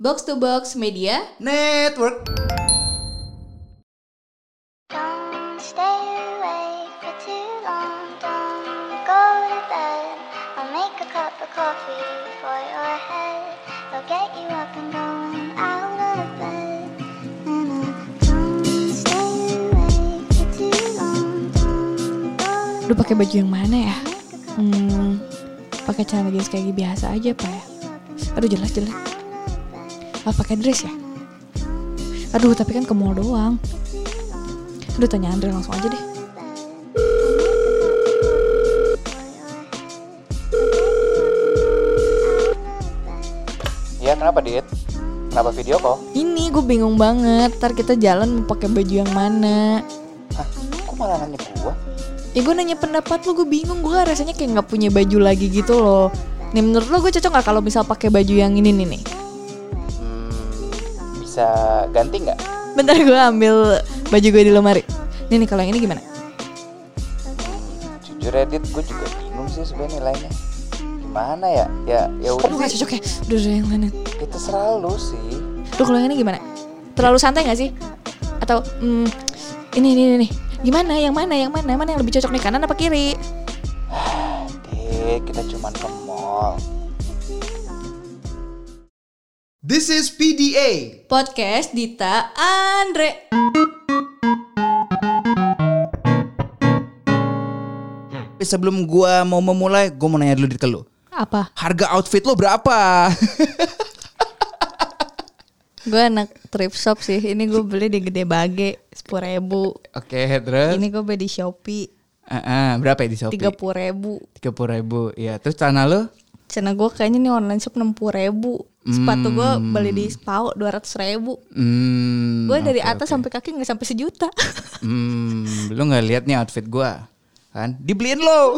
Box to Box Media Network. Don't stay awake for too long. Don't go to bed. I'll make a cup of coffee for your head. I'll get you up and going out of bed. And I don't stay awake for too long. Don't go to Aduh pakai baju yang mana ya? Hmm, pakai celana jeans kayak biasa aja pak ya? Aduh jelas jelek. Ah pakai dress ya? Aduh tapi kan ke mall doang. Aduh tanya Andre langsung aja deh. Ya kenapa Dit? Kenapa video call? Ini gue bingung banget. Ntar kita jalan mau pakai baju yang mana? Hah? Kok malah nanya gua? Ya gue nanya pendapat lu, gue bingung. Gue rasanya kayak nggak punya baju lagi gitu loh. Nih menurut lo gue cocok nggak kalau misal pakai baju yang ini nih nih? Bisa ganti nggak? Bentar gue ambil baju gue di lemari. Nih nih kalau yang ini gimana? Jujur ya Dit, gue juga bingung sih sebenarnya nilainya. Gimana ya? Ya ya Aduh udah gak sih. cocok ya. Udah udah yang lain. Itu selalu sih. Duh kalau yang ini gimana? Terlalu santai gak sih? Atau hmm, ini ini ini nih. Gimana? Yang mana? Yang mana? Mana yang lebih cocok nih kanan apa kiri? Dit, kita cuman ke mall. This is PDA. Podcast Dita Andre. Eh, Sebelum gua mau memulai, gua mau nanya dulu ke lu. Apa? Harga outfit lo berapa? Gue anak thrift shop sih. Ini gue beli di Gede Bage sepuluh ribu. Oke, terus? Ini gue beli di Shopee Ah, ah, berapa ya di Shopee? tiga puluh ribu. Tiga puluh ribu. Ya, terus celana lo? Channel gue kayaknya nih online shop enam puluh ribu. Sepatu gue beli di Spau dua ratus ribu. Hmm, Gue dari oke, atas oke. sampai kaki nggak sampai sejuta. Hmm, lu nggak lihat nih outfit gua? Kan? Dibeliin lo.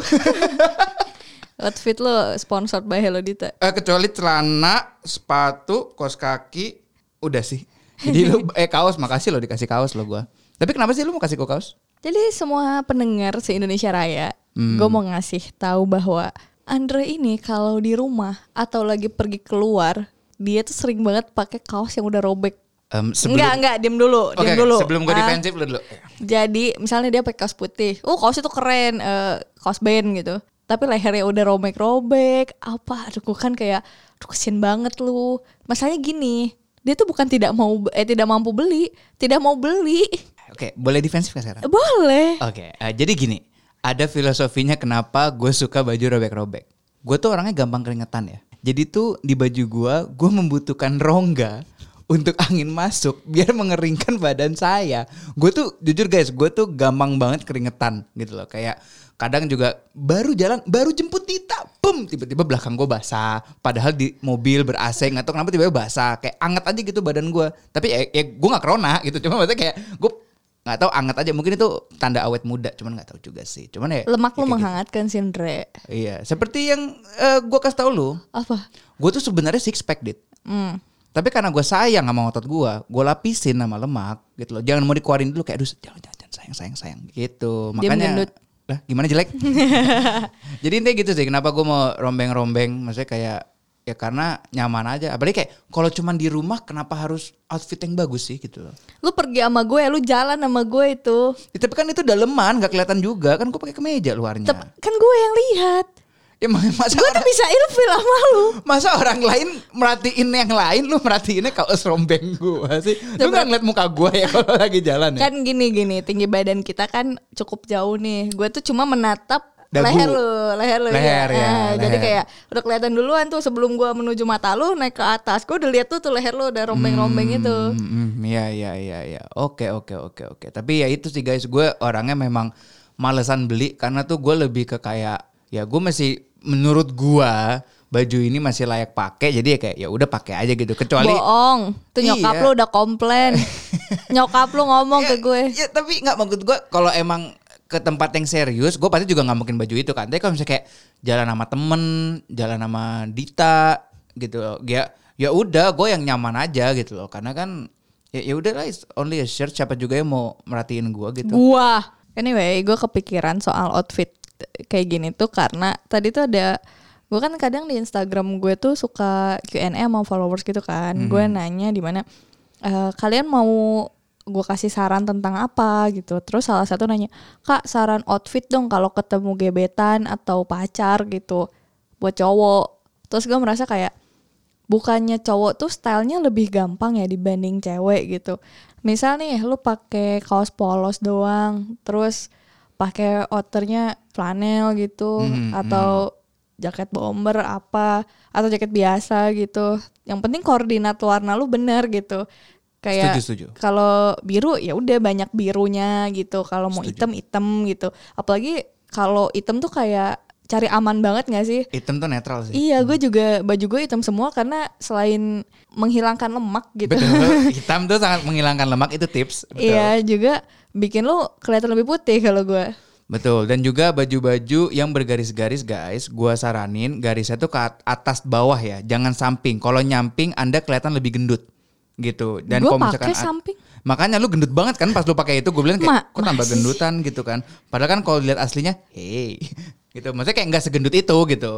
Outfit lo sponsored by Hello Dita. eh, kecuali celana, sepatu, kaos kaki, udah sih. Jadi lu eh kaos, makasih lo dikasih kaos lo gua. Tapi kenapa sih lu mau kasih gua kaos? Jadi semua pendengar se Indonesia Raya, gue mau ngasih tahu bahwa Andre ini kalau di rumah atau lagi pergi keluar, dia tuh sering banget pakai kaos yang udah robek. Em, sebelum Enggak, enggak, diem dulu, diem dulu. sebelum gue Ah, defensif lu dulu. Jadi misalnya dia pakai kaos putih, oh kaos itu keren, eh, kaos band gitu. Tapi lehernya udah robek-robek, apa? Aduh, gue kan kayak, aduh kesian banget lu. Masalahnya gini, dia tuh bukan tidak mau, eh tidak mampu beli, tidak mau beli. Oke, boleh defensif gak sekarang? Boleh. Oke, eh, jadi gini, ada filosofinya kenapa gue suka baju robek-robek. Gue tuh orangnya gampang keringetan ya. Jadi tuh di baju gue, gue membutuhkan rongga untuk angin masuk biar mengeringkan badan saya. Gue tuh jujur guys, gue tuh gampang banget keringetan gitu loh. Kayak kadang juga baru jalan, baru jemput Tita, pum tiba-tiba belakang gue basah. Padahal di mobil ber AC nggak tahu kenapa tiba-tiba basah. Kayak anget aja gitu badan gue. Tapi ya, ya gue nggak corona gitu. Cuma maksudnya kayak gue nggak tahu anget aja. Mungkin itu tanda awet muda cuman nggak tahu juga sih. Cuman ya Lemak lu ya kayak menghangatkan sih Andre. gitu. iya seperti yang eh, gue kasih tau lu. Apa? gue tuh sebenarnya six pack dit. Hmm. tapi karena gue sayang sama otot gue gue lapisin sama lemak gitu loh. Jangan mau dikeluarin dulu kayak aduh jangan jangan, jangan sayang sayang sayang. Gitu. Makanya lah gimana jelek? Jadi intinya gitu sih kenapa gue mau rombeng-rombeng maksudnya kayak ya karena nyaman aja apalagi kayak kalau cuman di rumah kenapa harus outfit yang bagus sih gitu loh Lu pergi sama gue, lu jalan sama gue itu. Ya, tapi kan itu daleman, gak kelihatan juga. Kan gue pakai kemeja luarnya. Tep- kan gue yang lihat. Ya ma- masa Gue tuh bisa ilfil sama lu. masa orang lain merhatiin yang lain, lu merhatiinnya kaos rombeng gue sih. Lu gak ngeliat muka gue ya kalau lagi jalan ya? Kan gini gini, tinggi badan kita kan cukup jauh nih. Gue tuh cuma menatap Dagu. leher lu, leher lu Leher, ya, Ah, Jadi leher. kayak udah kelihatan duluan tuh sebelum gue menuju mata lu naik ke atas. Gue udah lihat tuh tuh leher lu udah rombeng-rombeng itu. Hmm, iya, iya, iya, iya. Oke, oke, oke, oke. Tapi ya itu sih guys, gue orangnya memang malesan beli karena tuh gue lebih ke kayak ya gue masih menurut gue baju ini masih layak pakai jadi ya kayak ya udah pakai aja gitu kecuali Bohong. Tuh nyokap Iya. lu udah komplain. nyokap lu ngomong ke gue. Ya tapi nggak maksud gue kalau emang ke tempat yang serius, gue pasti juga nggak mungkin baju itu kan. Tapi kalau misalnya kayak jalan sama temen, jalan sama Dita gitu, ya ya udah gue yang nyaman aja gitu loh. Karena kan ya ya udah lah, it's only a shirt. Siapa juga yang mau merhatiin gue gitu. Gua. Anyway, gue kepikiran soal outfit kayak gini tuh karena tadi tuh ada gue kan kadang di Instagram gue tuh suka Q&A sama followers gitu kan gue nanya di mana eh, kalian mau gue kasih saran tentang apa gitu terus salah satu nanya kak saran outfit dong kalau ketemu gebetan atau pacar gitu buat cowok terus gue merasa kayak bukannya cowok tuh stylenya lebih gampang ya dibanding cewek gitu. Misal nih lu pakai kaos polos doang, terus pakai outernya flanel gitu Hmm, atau jaket bomber apa atau jaket biasa gitu. Yang penting koordinat warna lu bener gitu. Kayak kalau biru ya udah banyak birunya gitu. Kalau mau hitam hitam gitu. Apalagi kalau hitam tuh kayak cari aman banget gak sih? Hitam tuh netral sih. Iya, gue juga baju gue hitam semua karena selain menghilangkan lemak gitu. Betul. Hitam tuh sangat menghilangkan lemak itu tips. Betul. Iya, juga bikin lu kelihatan lebih putih kalau gue. Betul. Dan juga baju-baju yang bergaris-garis guys, gua saranin garisnya tuh ke at- atas bawah ya, jangan samping. Kalau nyamping Anda kelihatan lebih gendut. Gitu. Dan Gua kalau misalkan samping. Makanya lu gendut banget kan pas lu pakai itu, gue bilang Ma- kayak kok tambah gendutan gitu kan. Padahal kan kalau dilihat aslinya, hey, gitu. Maksudnya kayak nggak segendut itu gitu.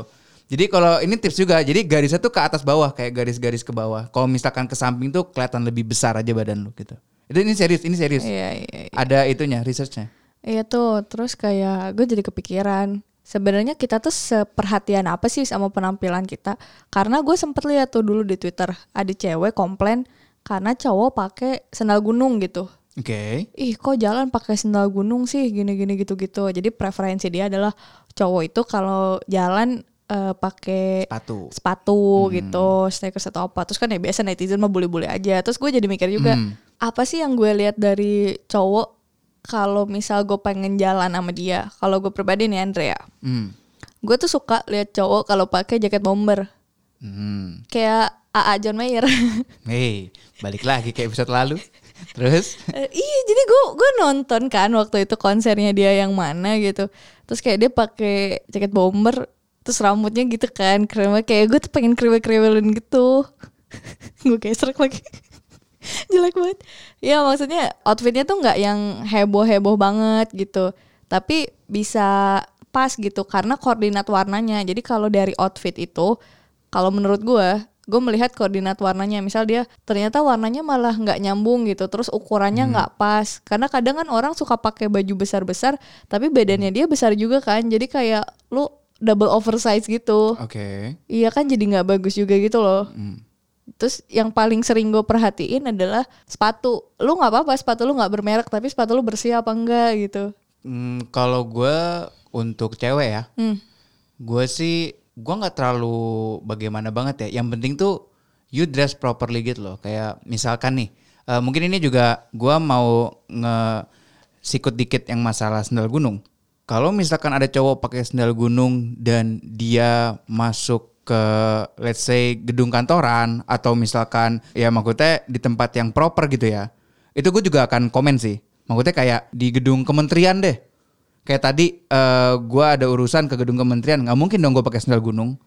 Jadi kalau ini tips juga, jadi garisnya tuh ke atas bawah kayak garis-garis ke bawah. Kalau misalkan ke samping tuh kelihatan lebih besar aja badan lu gitu. Itu ini serius, ini serius. Iya, iya, iya. Ada itunya, researchnya. Iya tuh, terus kayak gue jadi kepikiran. Sebenarnya kita tuh seperhatian apa sih sama penampilan kita? Karena gue sempet lihat tuh dulu di Twitter ada cewek komplain karena cowok pakai sendal gunung gitu. Oke. ih kok jalan pakai sendal gunung sih gini-gini gitu-gitu. Jadi preferensi dia adalah cowok itu kalau jalan eh, pakai Sepatu. sepatu gitu, sneakers atau apa. Terus kan ya biasa netizen mah boleh-boleh aja. Terus gue jadi mikir juga, Hmm. apa sih yang gue lihat dari cowok kalau misal gue pengen jalan sama dia. Kalau gue pribadi nih Andrea, Hmm. gue tuh suka lihat cowok kalau pakai jaket bomber. Hmm. Kayak AA John Mayer. Hey, balik lagi ke episode lalu. Terus? Eh, iya jadi gue gue nonton kan waktu itu konsernya dia yang mana gitu terus kayak dia pakai jaket bomber terus rambutnya gitu kan banget. kayak gue tuh pengen kriwel kriwelin gitu gue kayak serak lagi jelek banget ya maksudnya outfitnya tuh nggak yang heboh heboh banget gitu tapi bisa pas gitu karena koordinat warnanya jadi kalau dari outfit itu kalau menurut gue gue melihat koordinat warnanya. Misal dia ternyata warnanya malah nggak nyambung gitu terus ukurannya nggak pas. Karena kadang kan orang suka pakai baju besar besar tapi badannya dia besar juga kan. Jadi kayak lu double oversize gitu. Oke. iya kan jadi nggak bagus juga gitu loh. Hmm. terus yang paling sering gue perhatiin adalah sepatu. Lu nggak apa-apa sepatu lu nggak bermerek tapi sepatu lu bersih apa enggak gitu. Hmm, kalau gue untuk cewek ya, hmm. gue sih gue nggak terlalu bagaimana banget ya. Yang penting tuh you dress properly gitu loh. Kayak misalkan nih, eh, mungkin ini juga gue mau nge sikut dikit yang masalah sendal gunung. Kalau misalkan ada cowok pakai sendal gunung dan dia masuk ke let's say gedung kantoran atau misalkan ya maksudnya di tempat yang proper gitu ya. Itu gue juga akan komen sih. Maksudnya kayak di gedung kementerian deh. Kayak tadi eh gue ada urusan ke gedung kementerian, nggak mungkin dong gue pakai sandal gunung,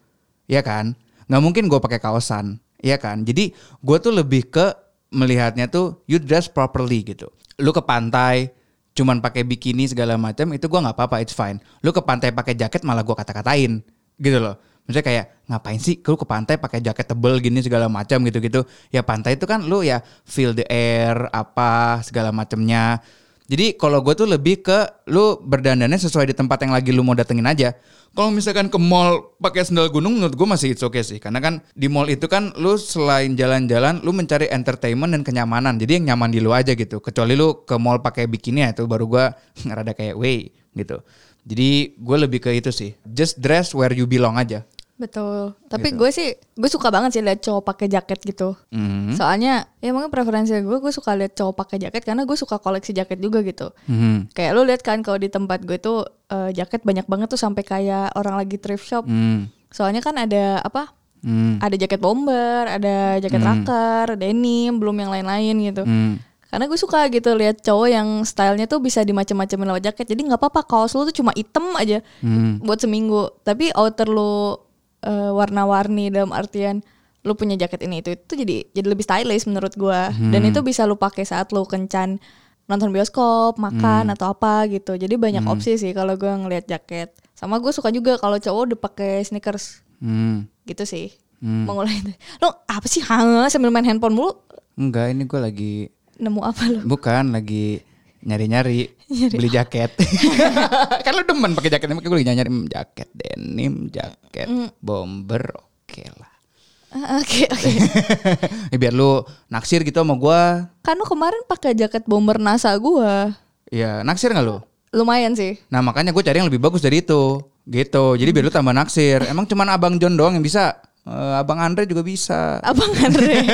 ya kan? Nggak mungkin gue pakai kaosan, ya kan? Jadi gue tuh lebih ke melihatnya tuh you dress properly gitu. Lu ke pantai cuman pakai bikini segala macam itu gue nggak apa-apa, it's fine. Lu ke pantai pakai jaket malah gue kata-katain, gitu loh. Maksudnya kayak ngapain sih lu ke pantai pakai jaket tebel gini segala macam gitu-gitu. Ya pantai itu kan lu ya feel the air apa segala macamnya. Jadi kalau gue tuh lebih ke lu berdandannya sesuai di tempat yang lagi lu mau datengin aja. Kalau misalkan ke mall pakai sandal gunung menurut gue masih it's okay sih. Karena kan di mall itu kan lu selain jalan-jalan lu mencari entertainment dan kenyamanan. Jadi yang nyaman di lu aja gitu. Kecuali lu ke mall pakai bikini ya itu baru gue ngerada kayak way gitu. Jadi gue lebih ke itu sih. Just dress where you belong aja. Betul tapi Gitu. gue sih gue suka banget sih lihat cowok pakai jaket gitu Mhm. soalnya ya mungkin preferensi gue gue suka lihat cowok pakai jaket karena gue suka koleksi jaket juga gitu Mhm. kayak lu lihat kan kalau di tempat gue tuh eh, jaket banyak banget tuh sampai kayak orang lagi thrift shop Mhm. soalnya kan ada apa Mhm. ada jaket bomber ada jaket raker denim belum yang lain-lain gitu Mhm. karena gue suka gitu lihat cowok yang stylenya tuh bisa dimacem-macemin lewat jaket jadi nggak apa-apa kaos lu tuh cuma item aja Mhm. buat seminggu tapi outer lu eh, warna-warni dalam artian lu punya jaket ini itu itu jadi jadi lebih stylish menurut gua. Dan itu bisa lu pakai saat lu kencan nonton bioskop makan atau apa gitu. Jadi banyak opsi sih kalau gua ngelihat jaket. Sama gue suka juga kalau cowok udah pakai sneakers. Hmm. gitu sih. Mengulangi itu. lo apa sih hanga sambil main handphone mulu? Enggak, ini gue lagi nemu apa lo bukan lagi nyari-nyari beli jaket. kan lu demen pakai jaket, makanya gue lagi nyari hmm, jaket denim, jaket bomber, oke lah. Ah, oke oke Ya, biar lu naksir gitu sama gua. kan lo kemarin pakai jaket bomber NASA gua Ya, naksir nggak lu? lumayan sih Nah makanya gue cari yang lebih bagus dari itu. Gitu. Jadi biar lu tambah naksir. Emang cuman abang John doang yang bisa. Eh, abang Andre juga bisa. Abang Andre.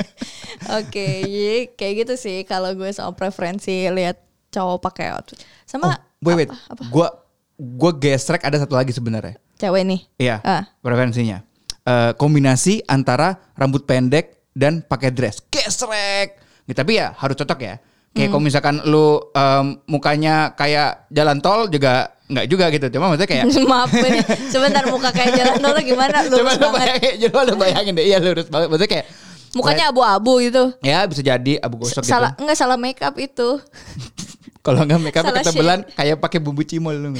Oke, jadi kayak gitu sih kalau gue soal preferensi lihat cowok pakai outfit. Sama Oh, wait, wait. apa, apa? Gua gua gesrek ada satu lagi sebenarnya. cewek nih. Iya. Ah. Preferensinya. Eh, kombinasi antara rambut pendek dan pakai dress. Gesrek. Gitu, tapi ya harus cocok ya. Kayak Hmm. kalau misalkan lu em, mukanya kayak jalan tol juga nggak juga gitu. Cuma maksudnya kayak Maaf ini. Sebentar muka kayak jalan dulu gimana? Coba Lurus lu bayangin, coba lu bayangin deh, iya lurus banget. Maksudnya kayak Mukanya abu-abu gitu. ya bisa jadi abu gosok gitu. Salah enggak salah make up itu. Kalau nggak make up ketebelan kayak pakai bumbu cimol lu.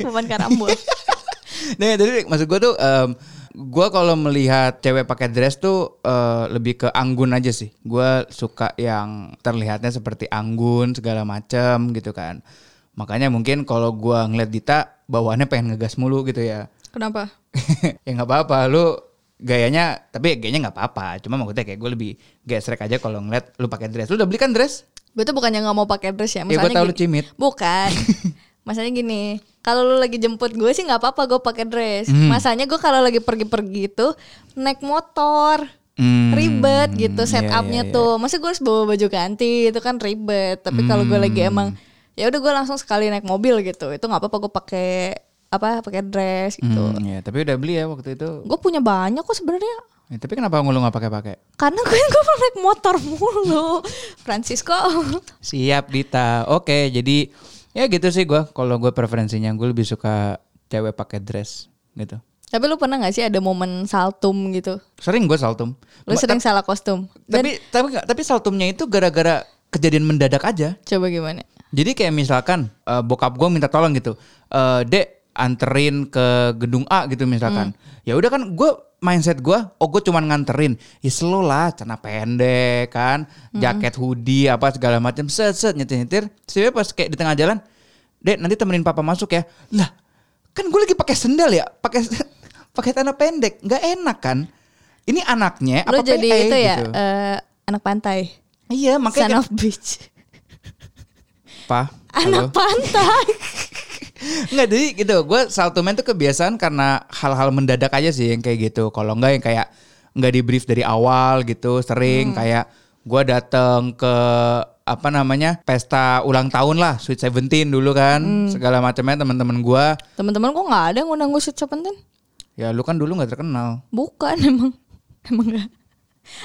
Bukan karambol. nah, jadi maksud gue tuh em, gue kalau melihat cewek pakai dress tuh eh, lebih ke anggun aja sih. Gue suka yang terlihatnya seperti anggun segala macem gitu kan. Makanya mungkin kalau gue ngeliat Dita bawaannya pengen ngegas mulu gitu ya. Kenapa? ya nggak apa-apa lu gayanya tapi gayanya nggak apa-apa cuma maksudnya kayak gue lebih gesrek aja kalau ngeliat lu pakai dress lu udah beli kan dress Gue tuh bukannya nggak mau pakai dress ya, Ya, gue tahu lu cimit. Bukan. Masanya gini, kalau lu lagi jemput gue sih nggak apa-apa gue pakai dress. Hmm. Masanya gue kalau lagi pergi-pergi itu naik motor. Hmm, Ribet gitu iya, setupnya iya, iya. tuh. Masa gue harus bawa baju ganti itu kan ribet. Tapi kalau gue lagi Hmm. emang ya udah gue langsung sekali naik mobil gitu. Itu nggak apa-apa gue pakai apa pakai dress gitu. Hmm, ya, tapi udah beli ya waktu itu Gue punya banyak kok sebenarnya. Ya, tapi kenapa lu nggak pakai-pakai Karena gue gue naik motor mulu. Francisco. siap Dita oke jadi ya gitu sih gue kalau gue preferensinya gue lebih suka cewek pakai dress gitu Tapi lu pernah gak sih ada momen saltum gitu? sering gue saltum Lu Ma- sering ta- salah kostum. Dan tapi tapi tapi saltumnya itu gara-gara kejadian mendadak aja coba gimana? Jadi kayak misalkan eh, bokap gue minta tolong gitu, eh dek anterin ke gedung A gitu misalkan. Ya udah kan gue mindset gue, oh gue cuman nganterin, ya slow lah, celana pendek kan, jaket hoodie apa segala macam, set set nyetir nyetir. Sih pas kayak di tengah jalan, dek nanti temenin papa masuk ya. Lah kan gue lagi pakai sendal ya, pakai pakai celana pendek, nggak enak kan? Ini anaknya Lu apa jadi PE itu ya gitu. eh, anak pantai. Iya Son makanya of beach. Pa, halo? Anak pantai. Nggak jadi gitu Gue saltumen tuh kebiasaan karena hal-hal mendadak aja sih yang kayak gitu Kalau enggak yang kayak nggak di brief dari awal gitu Sering kayak gue dateng ke apa namanya pesta ulang tahun lah Sweet Seventeen dulu kan segala macamnya teman-teman gue Teman-teman kok nggak ada yang ngundang gue Sweet Seventeen? ya lu kan dulu nggak terkenal Bukan emang. Emang gak.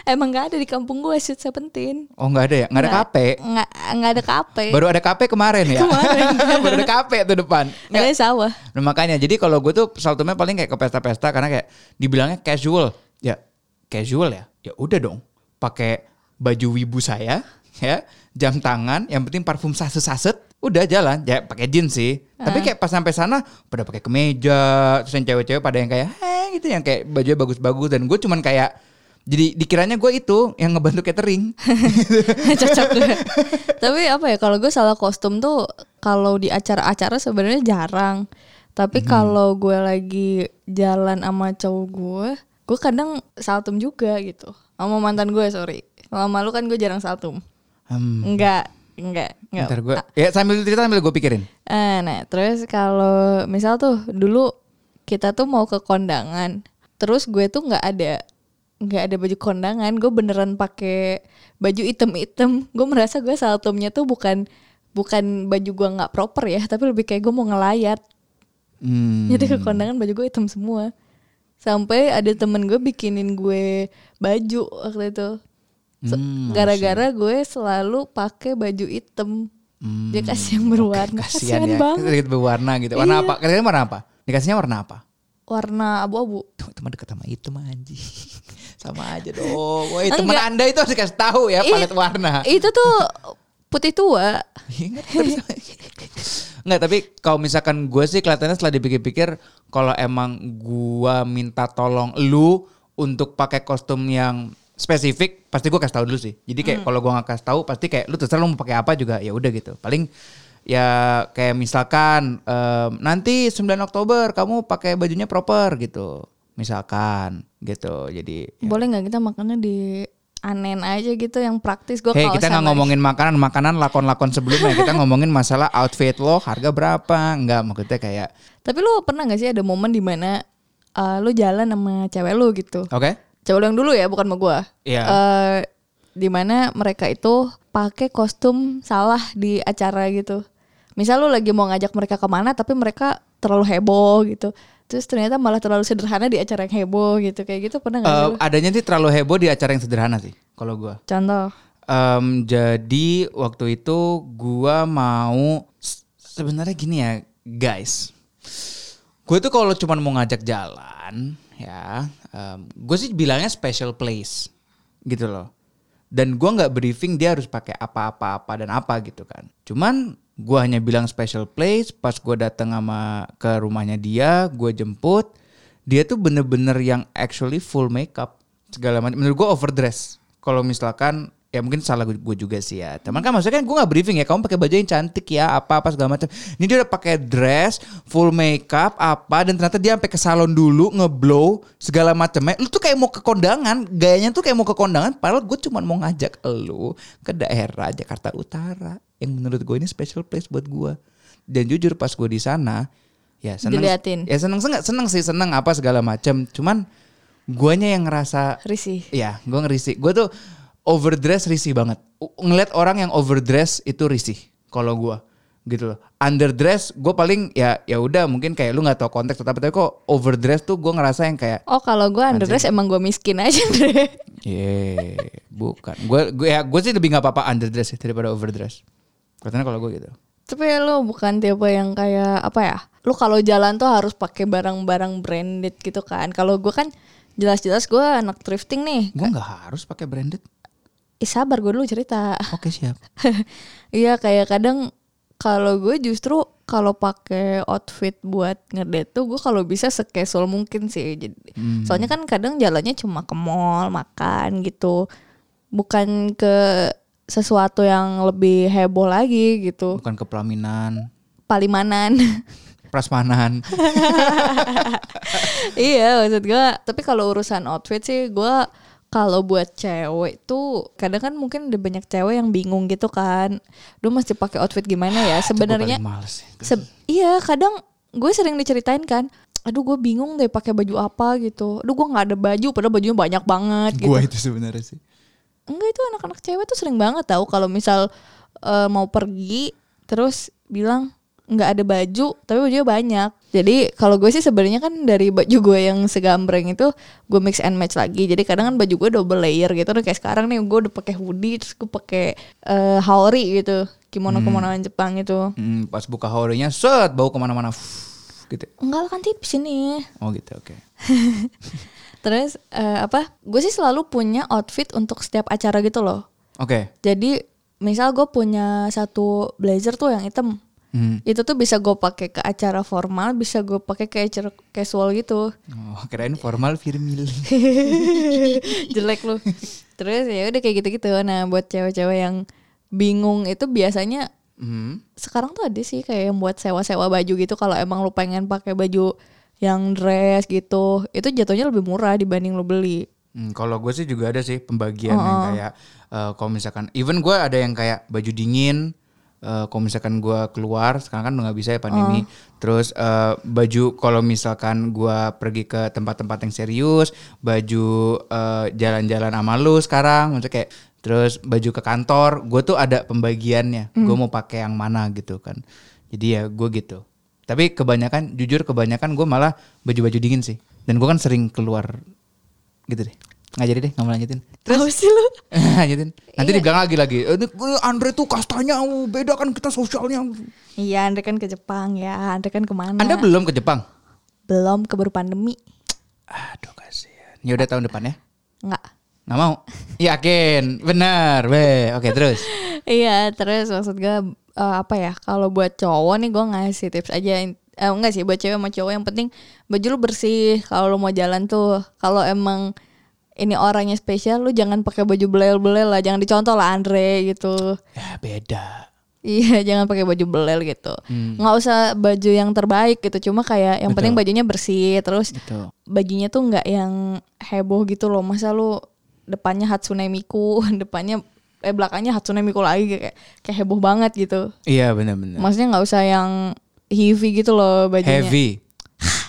Emang gak ada di kampung gue Sweet Seventeen. oh nggak ada ya nggak ada kafe Nggak nggak ada kafe. baru ada kafe kemarin ya Kemarin. baru ada kafe tuh depan Nggak, Ada sawah. Nah, makanya jadi kalau gue tuh saltumnya paling kayak ke pesta-pesta karena kayak dibilangnya casual. Ya casual ya. Ya udah dong. Pakai baju wibu saya ya, jam tangan, yang penting parfum saset-saset, udah jalan. Ya pakai jeans sih. Tapi kayak pas sampai sana pada pakai kemeja, terus yang cewek-cewek pada yang kayak heh gitu yang kayak bajunya bagus-bagus dan gue cuman kayak jadi dikiranya gue itu yang ngebantu catering. Cocok gue. Tapi apa ya kalau gue salah kostum tuh kalau di acara-acara sebenarnya jarang. Tapi kalau gue lagi jalan sama cowok gue, gue kadang saltum juga gitu. Sama mantan gue sorry. Sama malu kan gue jarang saltum. Hmm, Enggak, enggak, enggak. ntar gue, ya sambil cerita sambil gue pikirin. Eh, nah, terus kalau misal tuh dulu kita tuh mau ke kondangan, terus gue tuh nggak ada nggak ada baju kondangan, gue beneran pakai baju item-item. Gue merasa gue saltumnya tuh bukan bukan baju gue nggak proper ya, tapi lebih kayak gue mau ngelayat. Hmm. Jadi ke kondangan baju gue hitam semua. Sampai ada temen gue bikinin gue baju waktu itu. Hmm, Gara-gara gue selalu pakai baju hitam. Hmm, Dia kasih yang berwarna. Kasihan Kasihan ya. banget. Sedikit berwarna gitu. Warna Iya. apa? Kalian warna apa? Dikasihnya warna apa? Warna abu-abu. Teman deket sama itu mah anjing. sama aja dong. Woi, teman Enggak. Anda itu harus dikasih tahu ya palet warna. Itu tuh Putih tua. Ingat terus. Nggak, tapi kalau misalkan gue sih kelihatannya setelah dipikir-pikir kalau emang gua minta tolong lu untuk pakai kostum yang spesifik, pasti gue kasih tahu dulu sih. Jadi kayak kalau gua nggak kasih tahu, pasti kayak lu terserah lu mau pakai apa juga ya udah gitu. Paling ya kayak misalkan em, nanti 9 Oktober kamu pakai bajunya proper gitu. Misalkan gitu. Jadi ya. Boleh nggak kita makannya di anen aja gitu yang praktis gue Hei kita nggak ngomongin makanan, makanan lakon-lakon sebelumnya. Kita ngomongin masalah outfit lo, harga berapa? Nggak, maksudnya kayak, Tapi lu pernah gak sih ada momen di mana uh, lu jalan sama cewek lu gitu? oke, Cewek lu yang dulu ya, bukan sama gua. Iya. Eh, di mana mereka itu pakai kostum salah di acara gitu. Misal lu lagi mau ngajak mereka ke mana, tapi mereka terlalu heboh gitu. Terus ternyata malah terlalu sederhana di acara yang heboh gitu. Kayak gitu pernah gak sih lu? adanya sih terlalu heboh di acara yang sederhana sih, kalau gua. Contoh. Em, jadi waktu itu gua mau sebenarnya gini ya, guys. Gue tuh kalau cuma mau ngajak jalan, ya, gue sih bilangnya special place, gitu loh. Dan gua nggak briefing dia harus pakai apa-apa-apa dan apa gitu kan. Cuman gua hanya bilang special place. Pas gua datang sama ke rumahnya dia, gue jemput. Dia tuh bener-bener yang actually full makeup segala macam. Menurut gua overdress. Kalau misalkan ya mungkin salah gue juga sih ya. Teman kan maksudnya kan gue nggak briefing ya. Kamu pakai baju yang cantik ya, apa apa segala macam. Ini dia udah pakai dress, full makeup apa dan ternyata dia sampai ke salon dulu ngeblow segala macamnya. Lu tuh kayak mau ke kondangan, gayanya tuh kayak mau ke kondangan. Padahal gue cuma mau ngajak lu ke daerah Jakarta Utara yang menurut gue ini special place buat gue. Dan jujur pas gue di sana ya seneng Diliatin. ya seneng seneng seneng sih seneng apa segala macam cuman guanya yang ngerasa Risih. Iya, gue ngerisi. Gue tuh overdress risih banget. Ngeliat orang yang overdress itu risih. Kalau gue gitu loh. Underdress gue paling ya ya udah mungkin kayak lu nggak tahu konteks tapi tapi kok overdress tuh gue ngerasa yang kayak Oh kalau gue underdress emang gue miskin aja deh. ye bukan. Gue gue ya gue sih lebih nggak apa-apa underdress sih daripada overdress. Katanya kalau gue gitu. Tapi lu bukan tipe yang kayak apa ya? Lu kalau jalan tuh harus pakai barang-barang branded gitu kan. Kalau gue kan jelas-jelas gue anak thrifting nih. Gue nggak harus pakai branded. Ih sabar gue dulu cerita. Oke siap. Iya kayak kadang kalau gue justru kalau pakai outfit buat ngedate tuh gue kalau bisa secasual mungkin sih. Jadi, Soalnya kan kadang jalannya cuma ke mall makan gitu, bukan ke sesuatu yang lebih heboh lagi gitu. Bukan ke pelaminan, Palimanan. prasmanan. iya maksud gue. Tapi kalau urusan outfit sih gue kalau buat cewek tuh kadang kan mungkin ada banyak cewek yang bingung gitu kan. Duh mesti pakai outfit gimana ya? Gua Sebenarnya. Se- iya kadang gue sering diceritain kan aduh gue bingung deh pakai baju apa gitu aduh gue nggak ada baju padahal bajunya banyak banget gitu Gue itu sebenarnya sih. Enggak itu anak-anak cewek tuh sering banget tahu kalau misal eh, mau pergi terus bilang nggak ada baju tapi bajunya banyak. Jadi kalau gue sih sebenarnya kan dari baju gue yang segambreng itu gue mix and match lagi. Jadi kadang kan baju gue double layer gitu. Kayak sekarang nih gue udah pakai hoodie terus gue pakai eh, haori gitu. Kimono kimonoan Jepang itu. Hmm, pas buka haurinya set bau ke mana-mana gitu. enggak lah kan tipis ini. Oh gitu oke. Terus eh, apa? Gue sih selalu punya outfit untuk setiap acara gitu loh. Oke. Jadi misal gue punya satu blazer tuh yang hitam, Hmm. itu tuh bisa gue pakai ke acara formal, bisa gue pakai ke acara casual gitu. Oh, kirain formal Firmil. Jelek lu. Terus ya udah kayak gitu-gitu. Nah buat cewek-cewek yang bingung itu biasanya Hmm. sekarang tuh ada sih kayak yang buat sewa-sewa baju gitu. Kalau emang lu pengen pakai baju yang dress gitu, itu jatuhnya lebih murah dibanding lu beli. Hmm, kalau gue sih juga ada sih pembagian yang kayak eh, kalau misalkan even gue ada yang kayak baju dingin eh, kalau misalkan gue keluar sekarang kan udah nggak bisa ya pandemi. Terus eh, baju kalau misalkan gue pergi ke tempat-tempat yang serius baju jalan-jalan sama lu sekarang maksudnya kayak terus baju ke kantor gue tuh ada pembagiannya. Gue mau pakai yang mana gitu kan. Jadi ya gue gitu tapi kebanyakan jujur kebanyakan gue malah baju-baju dingin sih. Dan gue kan sering keluar gitu deh. Nggak jadi deh nggak mau lanjutin. Terus? Sih lu? lanjutin. Nanti dibilang lagi lagi. "Eh, ini Andre tuh kastanya oh, beda kan kita sosialnya. Iya, Andre kan ke Jepang ya. Andre kan ke mana? anda belum ke Jepang? Belum keburu pandemi. aduh kasihan. Ya udah tahun depan ya? Enggak. nggak mau? Yakin? Benar weh oke terus? Iya, terus maksud gue eh, apa ya? Kalau buat cowok nih gue ngasih tips aja. Eh, enggak sih buat cewek sama cowok yang penting baju lu bersih kalau lu mau jalan tuh. Kalau emang ini orangnya spesial lu jangan pakai baju belel-belel lah, jangan dicontoh lah Andre gitu. Ya beda. Iya, jangan pakai baju belel gitu. Nggak usah baju yang terbaik gitu, cuma kayak yang penting Betul. bajunya bersih, terus Gitu. bajunya tuh nggak yang heboh gitu loh. Masa lu depannya Hatsune Miku, depannya eh belakangnya Hatsune Miku lagi kayak kayak heboh banget gitu. Iya benar-benar. Maksudnya nggak usah yang heavy gitu loh bajunya. Heavy.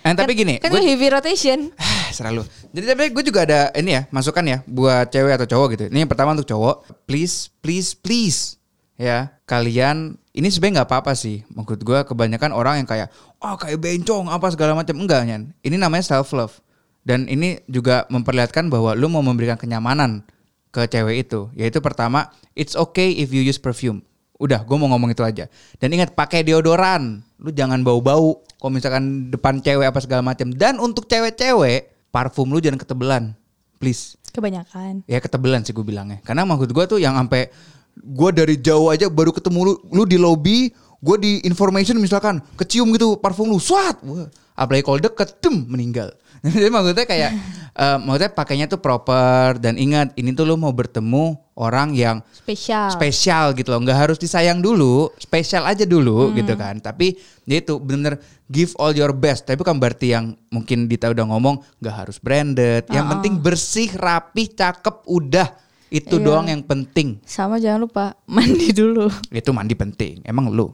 Eh, tapi gini, Kan gue heavy rotation. selalu. Jadi tapi gue juga ada ini ya masukan ya buat cewek atau cowok gitu. Ini yang pertama untuk cowok, please, please, please, ya kalian ini sebenarnya nggak apa-apa sih. Maksud gue kebanyakan orang yang kayak, oh kayak bencong apa segala macam enggak nyan. Ini namanya self love dan ini juga memperlihatkan bahwa lu mau memberikan kenyamanan ke cewek itu. Yaitu pertama, it's okay if you use perfume. Udah, gue mau ngomong itu aja. Dan ingat pakai deodoran. Lu jangan bau-bau. Kalau misalkan depan cewek apa segala macam. Dan untuk cewek-cewek, parfum lu jangan ketebelan. Please. Kebanyakan. Ya ketebelan sih gue bilangnya. Karena maksud gue tuh yang sampai gue dari jauh aja baru ketemu lu, lu di lobby, gue di information misalkan kecium gitu parfum lu, swat. Wah, apalagi kalau deket, dem, meninggal. Jadi maksudnya kayak, eh, maksudnya pakainya tuh proper dan ingat ini tuh lu mau bertemu orang yang Spesial. spesial gitu loh. Nggak harus disayang dulu spesial aja dulu gitu kan. Tapi dia itu bener give all your best. Tapi bukan berarti yang mungkin Dita udah ngomong nggak harus branded. Yang penting bersih rapi cakep udah itu Iya. doang yang penting Sama jangan lupa mandi dulu. itu mandi penting emang lu